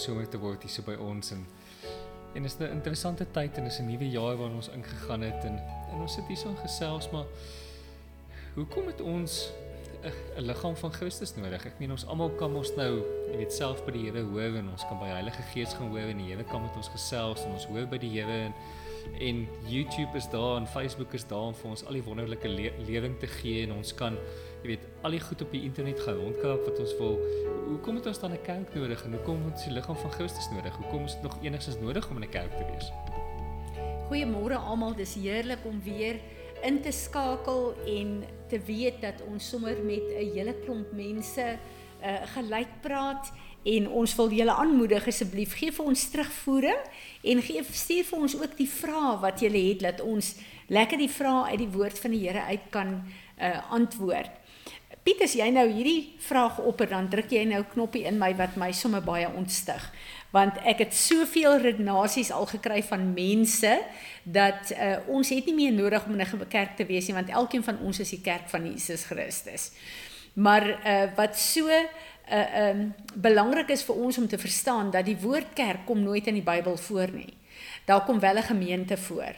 somer te word hier so by ons en en is 'n interessante tyd en is 'n nuwe jaar waarin ons ingegaan het en en ons sit hier so in gesels maar hoekom het ons 'n liggaam van Christus nodig? Ek meen ons almal kan ons nou, jy weet self by die Here hoor en ons kan by Heilige Gees gaan hoor en die Here kan met ons gesels en ons hoor by die Here en en YouTube is daar en Facebook is daar om vir ons al die wonderlike le lewing te gee en ons kan jy weet al die goed op die internet gaan rondkrap wat ons wil hoekom het ons dan 'n kerk nodig en hoekom het ons die liggaam van Christus nodig? Hoekom is dit nog enigstens nodig om in 'n kerk te wees? Goeiemôre almal, dis heerlik om weer in te skakel en te weet dat ons sommer met 'n hele klomp mense uh gelyk praat en ons wil julle aanmoedig asseblief gee vir ons terugvoering en gee stuur vir ons ook die vrae wat julle het dat ons lekker die vrae uit die woord van die Here uit kan uh antwoord. Piet, as jy nou hierdie vraag op en dan druk jy nou knoppie in my wat my sommer baie ontstig. Want ek het soveel redenasies al gekry van mense dat uh, ons het nie meer nodig om in 'n kerk te wees nie want elkeen van ons is die kerk van Jesus Christus. Maar uh, wat so uh um belangrik is vir ons om te verstaan dat die woord kerk kom nooit in die Bybel voor nie. Daar kom wel 'n gemeente voor.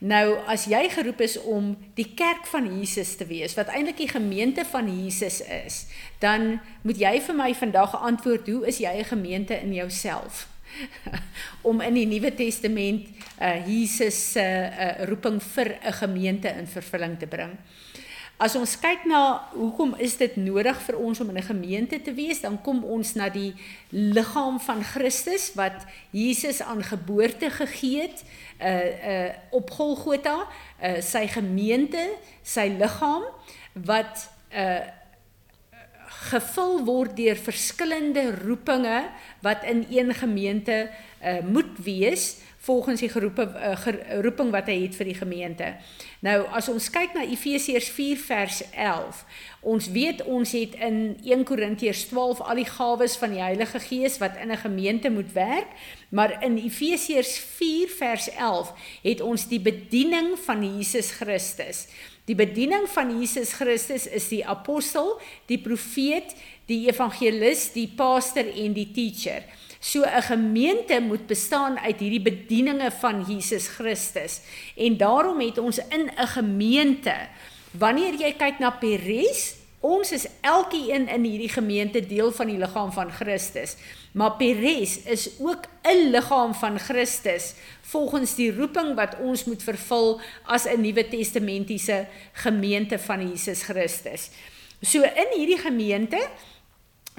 Nou as jy geroep is om die kerk van Jesus te wees, wat eintlik die gemeente van Jesus is, dan moet jy vir my vandag antwoord, hoe is jy 'n gemeente in jouself? om in die Nuwe Testament uh Jesus se uh, uh, roeping vir 'n gemeente in vervulling te bring. As ons kyk na hoekom is dit nodig vir ons om in 'n gemeente te wees, dan kom ons na die liggaam van Christus wat Jesus aan geboorte gegee het uh uh op Golgotha, uh sy gemeente, sy liggaam wat uh gevul word deur verskillende roepinge wat in een gemeente uh moet wees volgens die geroepe uh, geroeping wat hy het vir die gemeente. Nou as ons kyk na Efesiërs 4 vers 11, ons weet ons het in 1 Korintiërs 12 al die gawes van die Heilige Gees wat in 'n gemeente moet werk, maar in Efesiërs 4 vers 11 het ons die bediening van Jesus Christus. Die bediening van Jesus Christus is die apostel, die profeet, die evangelis, die pastor en die teacher. So 'n gemeente moet bestaan uit hierdie bedieninge van Jesus Christus. En daarom het ons in 'n gemeente, wanneer jy kyk na Peres, ons is elkeen in hierdie gemeente deel van die liggaam van Christus. Maar Peres is ook 'n liggaam van Christus volgens die roeping wat ons moet vervul as 'n Nuwe Testamentiese gemeente van Jesus Christus. So in hierdie gemeente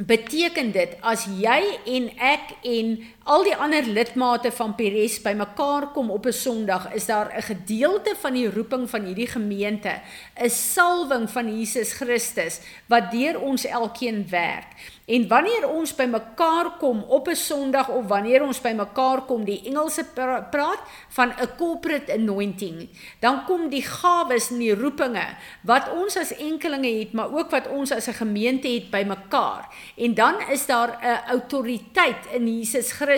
beteken dit as jy en ek en al die ander lidmate van Peres bymekaar kom op 'n Sondag, is daar 'n gedeelte van die roeping van hierdie gemeente, 'n salwing van Jesus Christus wat deur ons elkeen werk. En wanneer ons by mekaar kom op 'n Sondag of wanneer ons by mekaar kom, die Engelse praat van 'n corporate anointing, dan kom die gawes en die roepinge wat ons as enkelinge het, maar ook wat ons as 'n gemeente het by mekaar. En dan is daar 'n autoriteit in Jesus Christus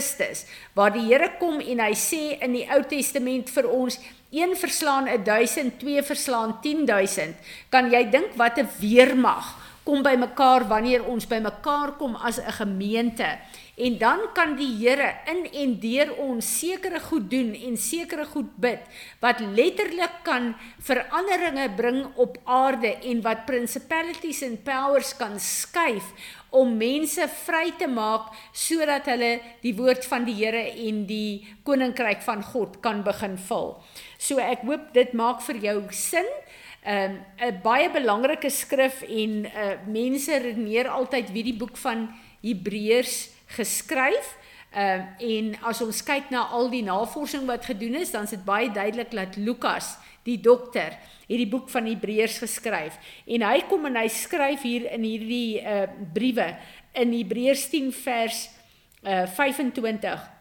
waar die Here kom en hy sê in die Ou Testament vir ons een verslaan 1000, twee verslaan 10000. Kan jy dink wat 'n weermag kom by mekaar wanneer ons by mekaar kom as 'n gemeente en dan kan die Here in en deur ons sekere goed doen en sekere goed bid wat letterlik kan veranderinge bring op aarde en wat principalities and powers kan skuif om mense vry te maak sodat hulle die woord van die Here en die koninkryk van God kan begin vul. So ek hoop dit maak vir jou sin. 'n um, baie belangrike skrif en uh, mense redeneer altyd wie die boek van Hebreërs geskryf. Ehm uh, en as ons kyk na al die navorsing wat gedoen is, dan is dit baie duidelik dat Lukas, die dokter, hierdie boek van Hebreërs geskryf. En hy kom en hy skryf hier in hierdie uh briewe in Hebreërs 10 vers uh 25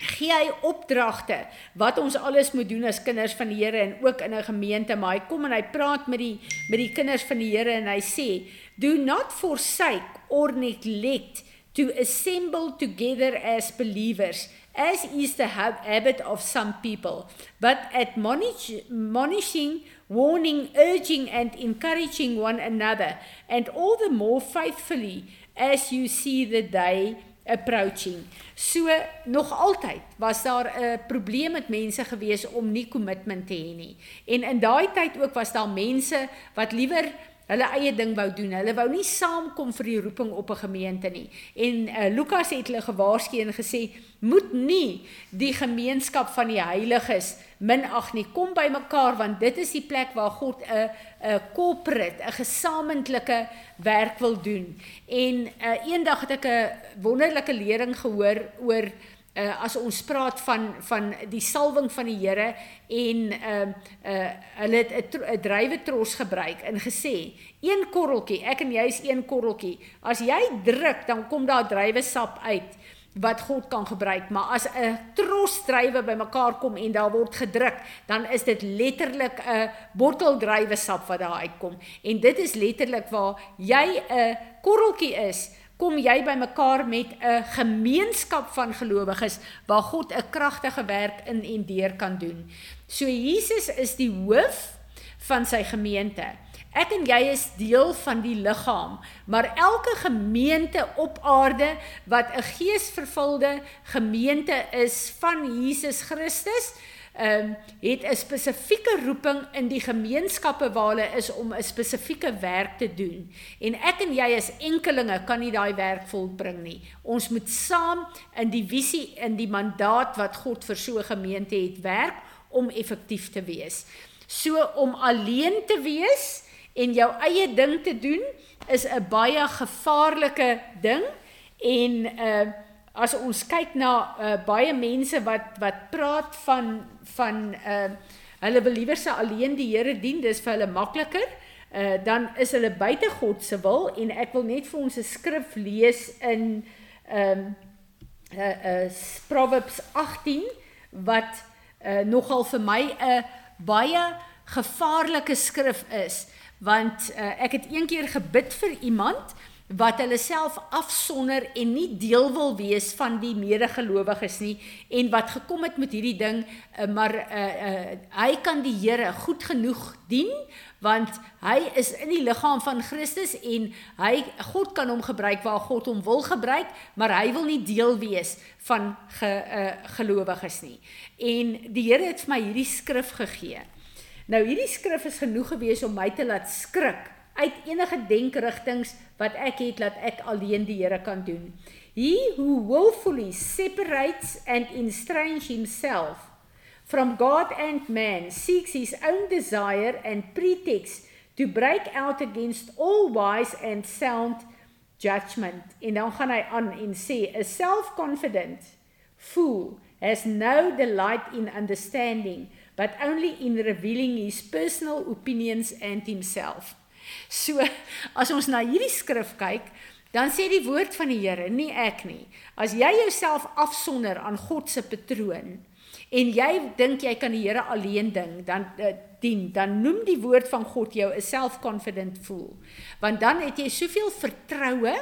gee hy opdragte wat ons alles moet doen as kinders van die Here en ook in 'n gemeente maar hy kom en hy praat met die met die kinders van die Here en hy sê do not forsake or neglect to assemble together as believers as is the habit of some people but admonishing warning urging and encouraging one another and all the more faithfully as you see the day approaching. So nog altyd was daar 'n probleem met mense gewees om nie kommitment te hê nie. En in daai tyd ook was daar mense wat liewer hulle eie ding wou doen. Hulle wou nie saamkom vir die roeping op 'n gemeente nie. En uh, Lukas het hulle gewaarsku en gesê moet nie die gemeenskap van die heiliges minag nie. Kom by mekaar want dit is die plek waar God 'n 'n corporate, 'n gesamentlike werk wil doen. En uh, eendag het ek 'n wonderlike lering gehoor oor uh, as ons praat van van die salwing van die Here en ehm uh, uh, hulle het 'n druiwetros gebruik en gesê een korreltjie ek en jy is een korreltjie. As jy druk dan kom daar druiwesap uit wat God kan gebruik. Maar as 'n tros druiwe bymekaar kom en daar word gedruk dan is dit letterlik 'n bottel druiwesap wat daar uitkom. En dit is letterlik waar jy 'n korreltjie is kom jy by mekaar met 'n gemeenskap van gelowiges waar God 'n kragtige werk in en deur kan doen. So Jesus is die hoof van sy gemeente. Ek en jy is deel van die liggaam, maar elke gemeente op aarde wat 'n geesvervulde gemeente is van Jesus Christus, ehm um, het 'n spesifieke roeping in die gemeenskappe waar hulle is om 'n spesifieke werk te doen. En ek en jy as enkelinge kan nie daai werk volbring nie. Ons moet saam in die visie in die mandaat wat God vir so 'n gemeente het werk om effektief te wees. So om alleen te wees en jou eie ding te doen is 'n baie gevaarlike ding en uh as ons kyk na uh, baie mense wat wat praat van van uh, hulle beliewer se alleen die Here dien, dis vir hulle makliker. Uh, dan is hulle buite God se wil en ek wil net vir ons 'n skrif lees in ehm um, uh, uh, Proverbs 18 wat uh, nogal vir my 'n baie gevaarlike skrif is want uh, ek het eendag gebid vir iemand wat hulle self afsonder en nie deel wil wees van die medegelowiges nie en wat gekom het met hierdie ding uh, maar uh, uh, hy kan die Here goed genoeg dien want hy is in die liggaam van Christus en hy God kan hom gebruik waar God hom wil gebruik maar hy wil nie deel wees van ge, uh, gelowiges nie. En die Here het vir my hierdie skrif gegee. Nou hierdie skrif is genoeg gewees om my te laat skrik uit enige denkerigtings wat ek het dat ek alleen die Here kan doen. He who willfully separates and estranges himself from God and man seeks his own desire and pretext to break out against all wise and sound judgment. En dan gaan hy aan en sê a self-confident fool has no delight in understanding but only in revealing his personal opinions and himself. So as ons na hierdie skrif kyk, dan sê die woord van die Here, nie ek nie. As jy jouself afsonder aan God se patroon en jy dink jy kan die Here alleen ding, dan uh, dien, dan noem die woord van God jou 'n self-confident fool. Want dan het jy soveel vertroue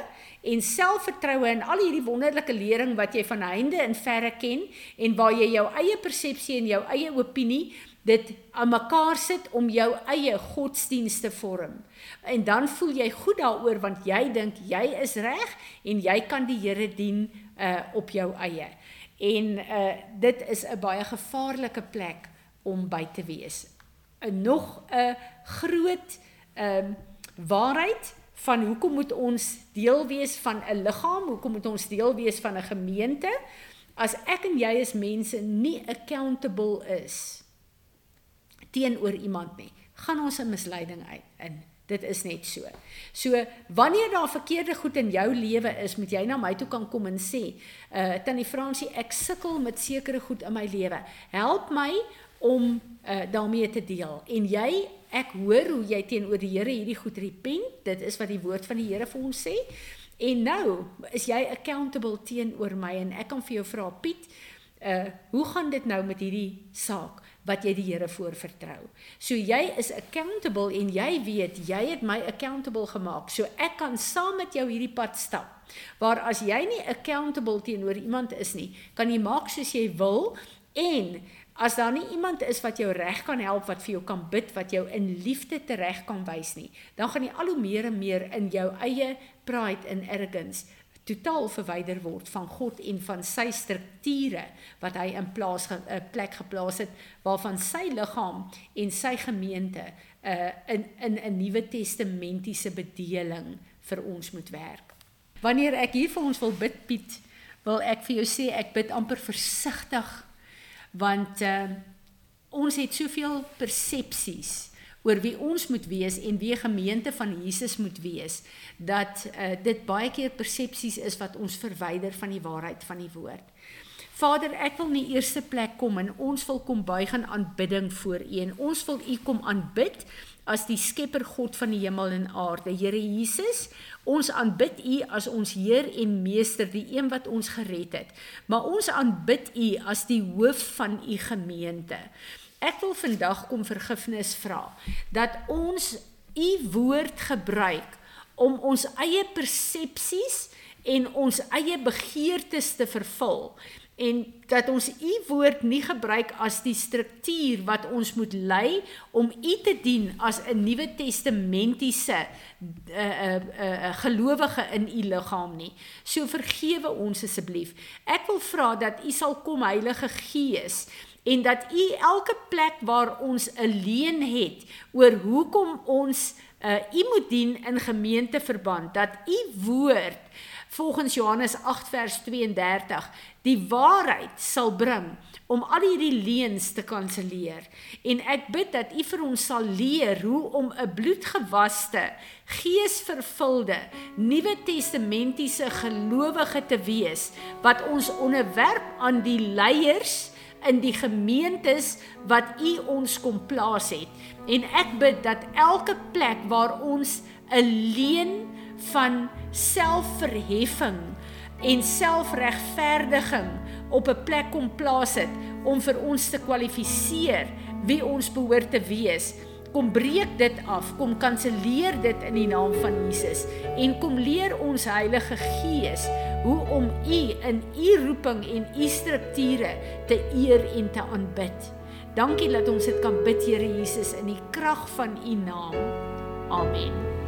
en selfvertroue in al hierdie wonderlike lering wat jy van heinde en verre ken en waar jy jou eie persepsie en jou eie opinie dit aan mekaar sit om jou eie godsdienst te vorm. En dan voel jy goed daaroor want jy dink jy is reg en jy kan die Here dien uh op jou eie. En uh dit is 'n baie gevaarlike plek om by te wees. 'n Nog 'n groot ehm uh, waarheid van hoekom moet ons deel wees van 'n liggaam? Hoekom moet ons deel wees van 'n gemeente? As ek en jy as mense nie accountable is teenoor iemand nie, gaan ons 'n misleiding uit in. Dit is net so. So wanneer daar verkeerde goed in jou lewe is, moet jy na my toe kan kom en sê, uh Tannie Fransie, ek sukkel met sekere goed in my lewe. Help my om uh daarmee te deel. En jy, ek hoor hoe jy teenoor die Here hierdie goed repent. Dit is wat die woord van die Here vir ons sê. En nou is jy accountable teenoor my en ek kan vir jou vra, Piet, uh hoe gaan dit nou met hierdie saak? Wat jy die Here voor vertrou. So jy is accountable en jy weet jy het my accountable gemaak. So ek kan saam met jou hierdie pad stap. Waar as jy nie accountable teenoor iemand is nie, kan jy maak soos jy wil en as daar nie iemand is wat jou reg kan help wat vir jou kan bid wat jou in liefde tereg kan wys nie, dan gaan jy al hoe meer en meer in jou eie pride en arrogance totaal verwyder word van God en van sy strukture wat hy in plaas 'n eh, plek geplaas het waarvan sy liggaam en sy gemeente uh, in in 'n Nuwe Testamentiese bedeling vir ons moet werk. Wanneer ek hier vir ons wil bid Piet, wil ek vir jou sê ek bid amper versigtig want uh, ons het soveel persepsies oor wie ons moet wees en wie gemeente van Jesus moet wees dat uh, dit baie keer persepsies is wat ons verwyder van die waarheid van die woord. Vader, ek wil in die eerste plek kom en ons wil kom buig in aanbidding voor U en ons wil U kom aanbid as die skepper God van die hemel en aarde. Here Jesus, ons aanbid U as ons Heer en Meester, die een wat ons gered het. Maar ons aanbid U as die hoof van U gemeente. Ek wil vandag kom vergifnis vra dat ons u woord gebruik om ons eie persepsies en ons eie begeertes te vervul en dat ons u woord nie gebruik as die struktuur wat ons moet lei om u te dien as 'n Nuwe Testamentiese uh, uh, uh, gelowige in u liggaam nie. So vergewe ons asseblief. Ek wil vra dat u sal kom Heilige Gees en dat u elke plek waar ons 'n leen het oor hoekom ons uh, u moet dien in gemeenteverband dat u woord volgens Johannes 8 vers 32 die waarheid sal bring om al hierdie leuns te kanselleer. En ek bid dat u vir ons sal leer hoe om 'n bloedgewaste geesvervulde nuwe testamentiese gelowige te wees wat ons onderwerp aan die leiers in die gemeentes wat U ons kom plaas het. En ek bid dat elke plek waar ons 'n leen van selfverheffing en selfregverdiging op 'n plek kom plaas het om vir ons te kwalifiseer wie ons behoort te wees kom breek dit af, kom kanselleer dit in die naam van Jesus en kom leer ons Heilige Gees hoe om U in U roeping en U strukture te eer en te aanbid. Dankie dat ons dit kan bid Here Jesus in die krag van U naam. Amen.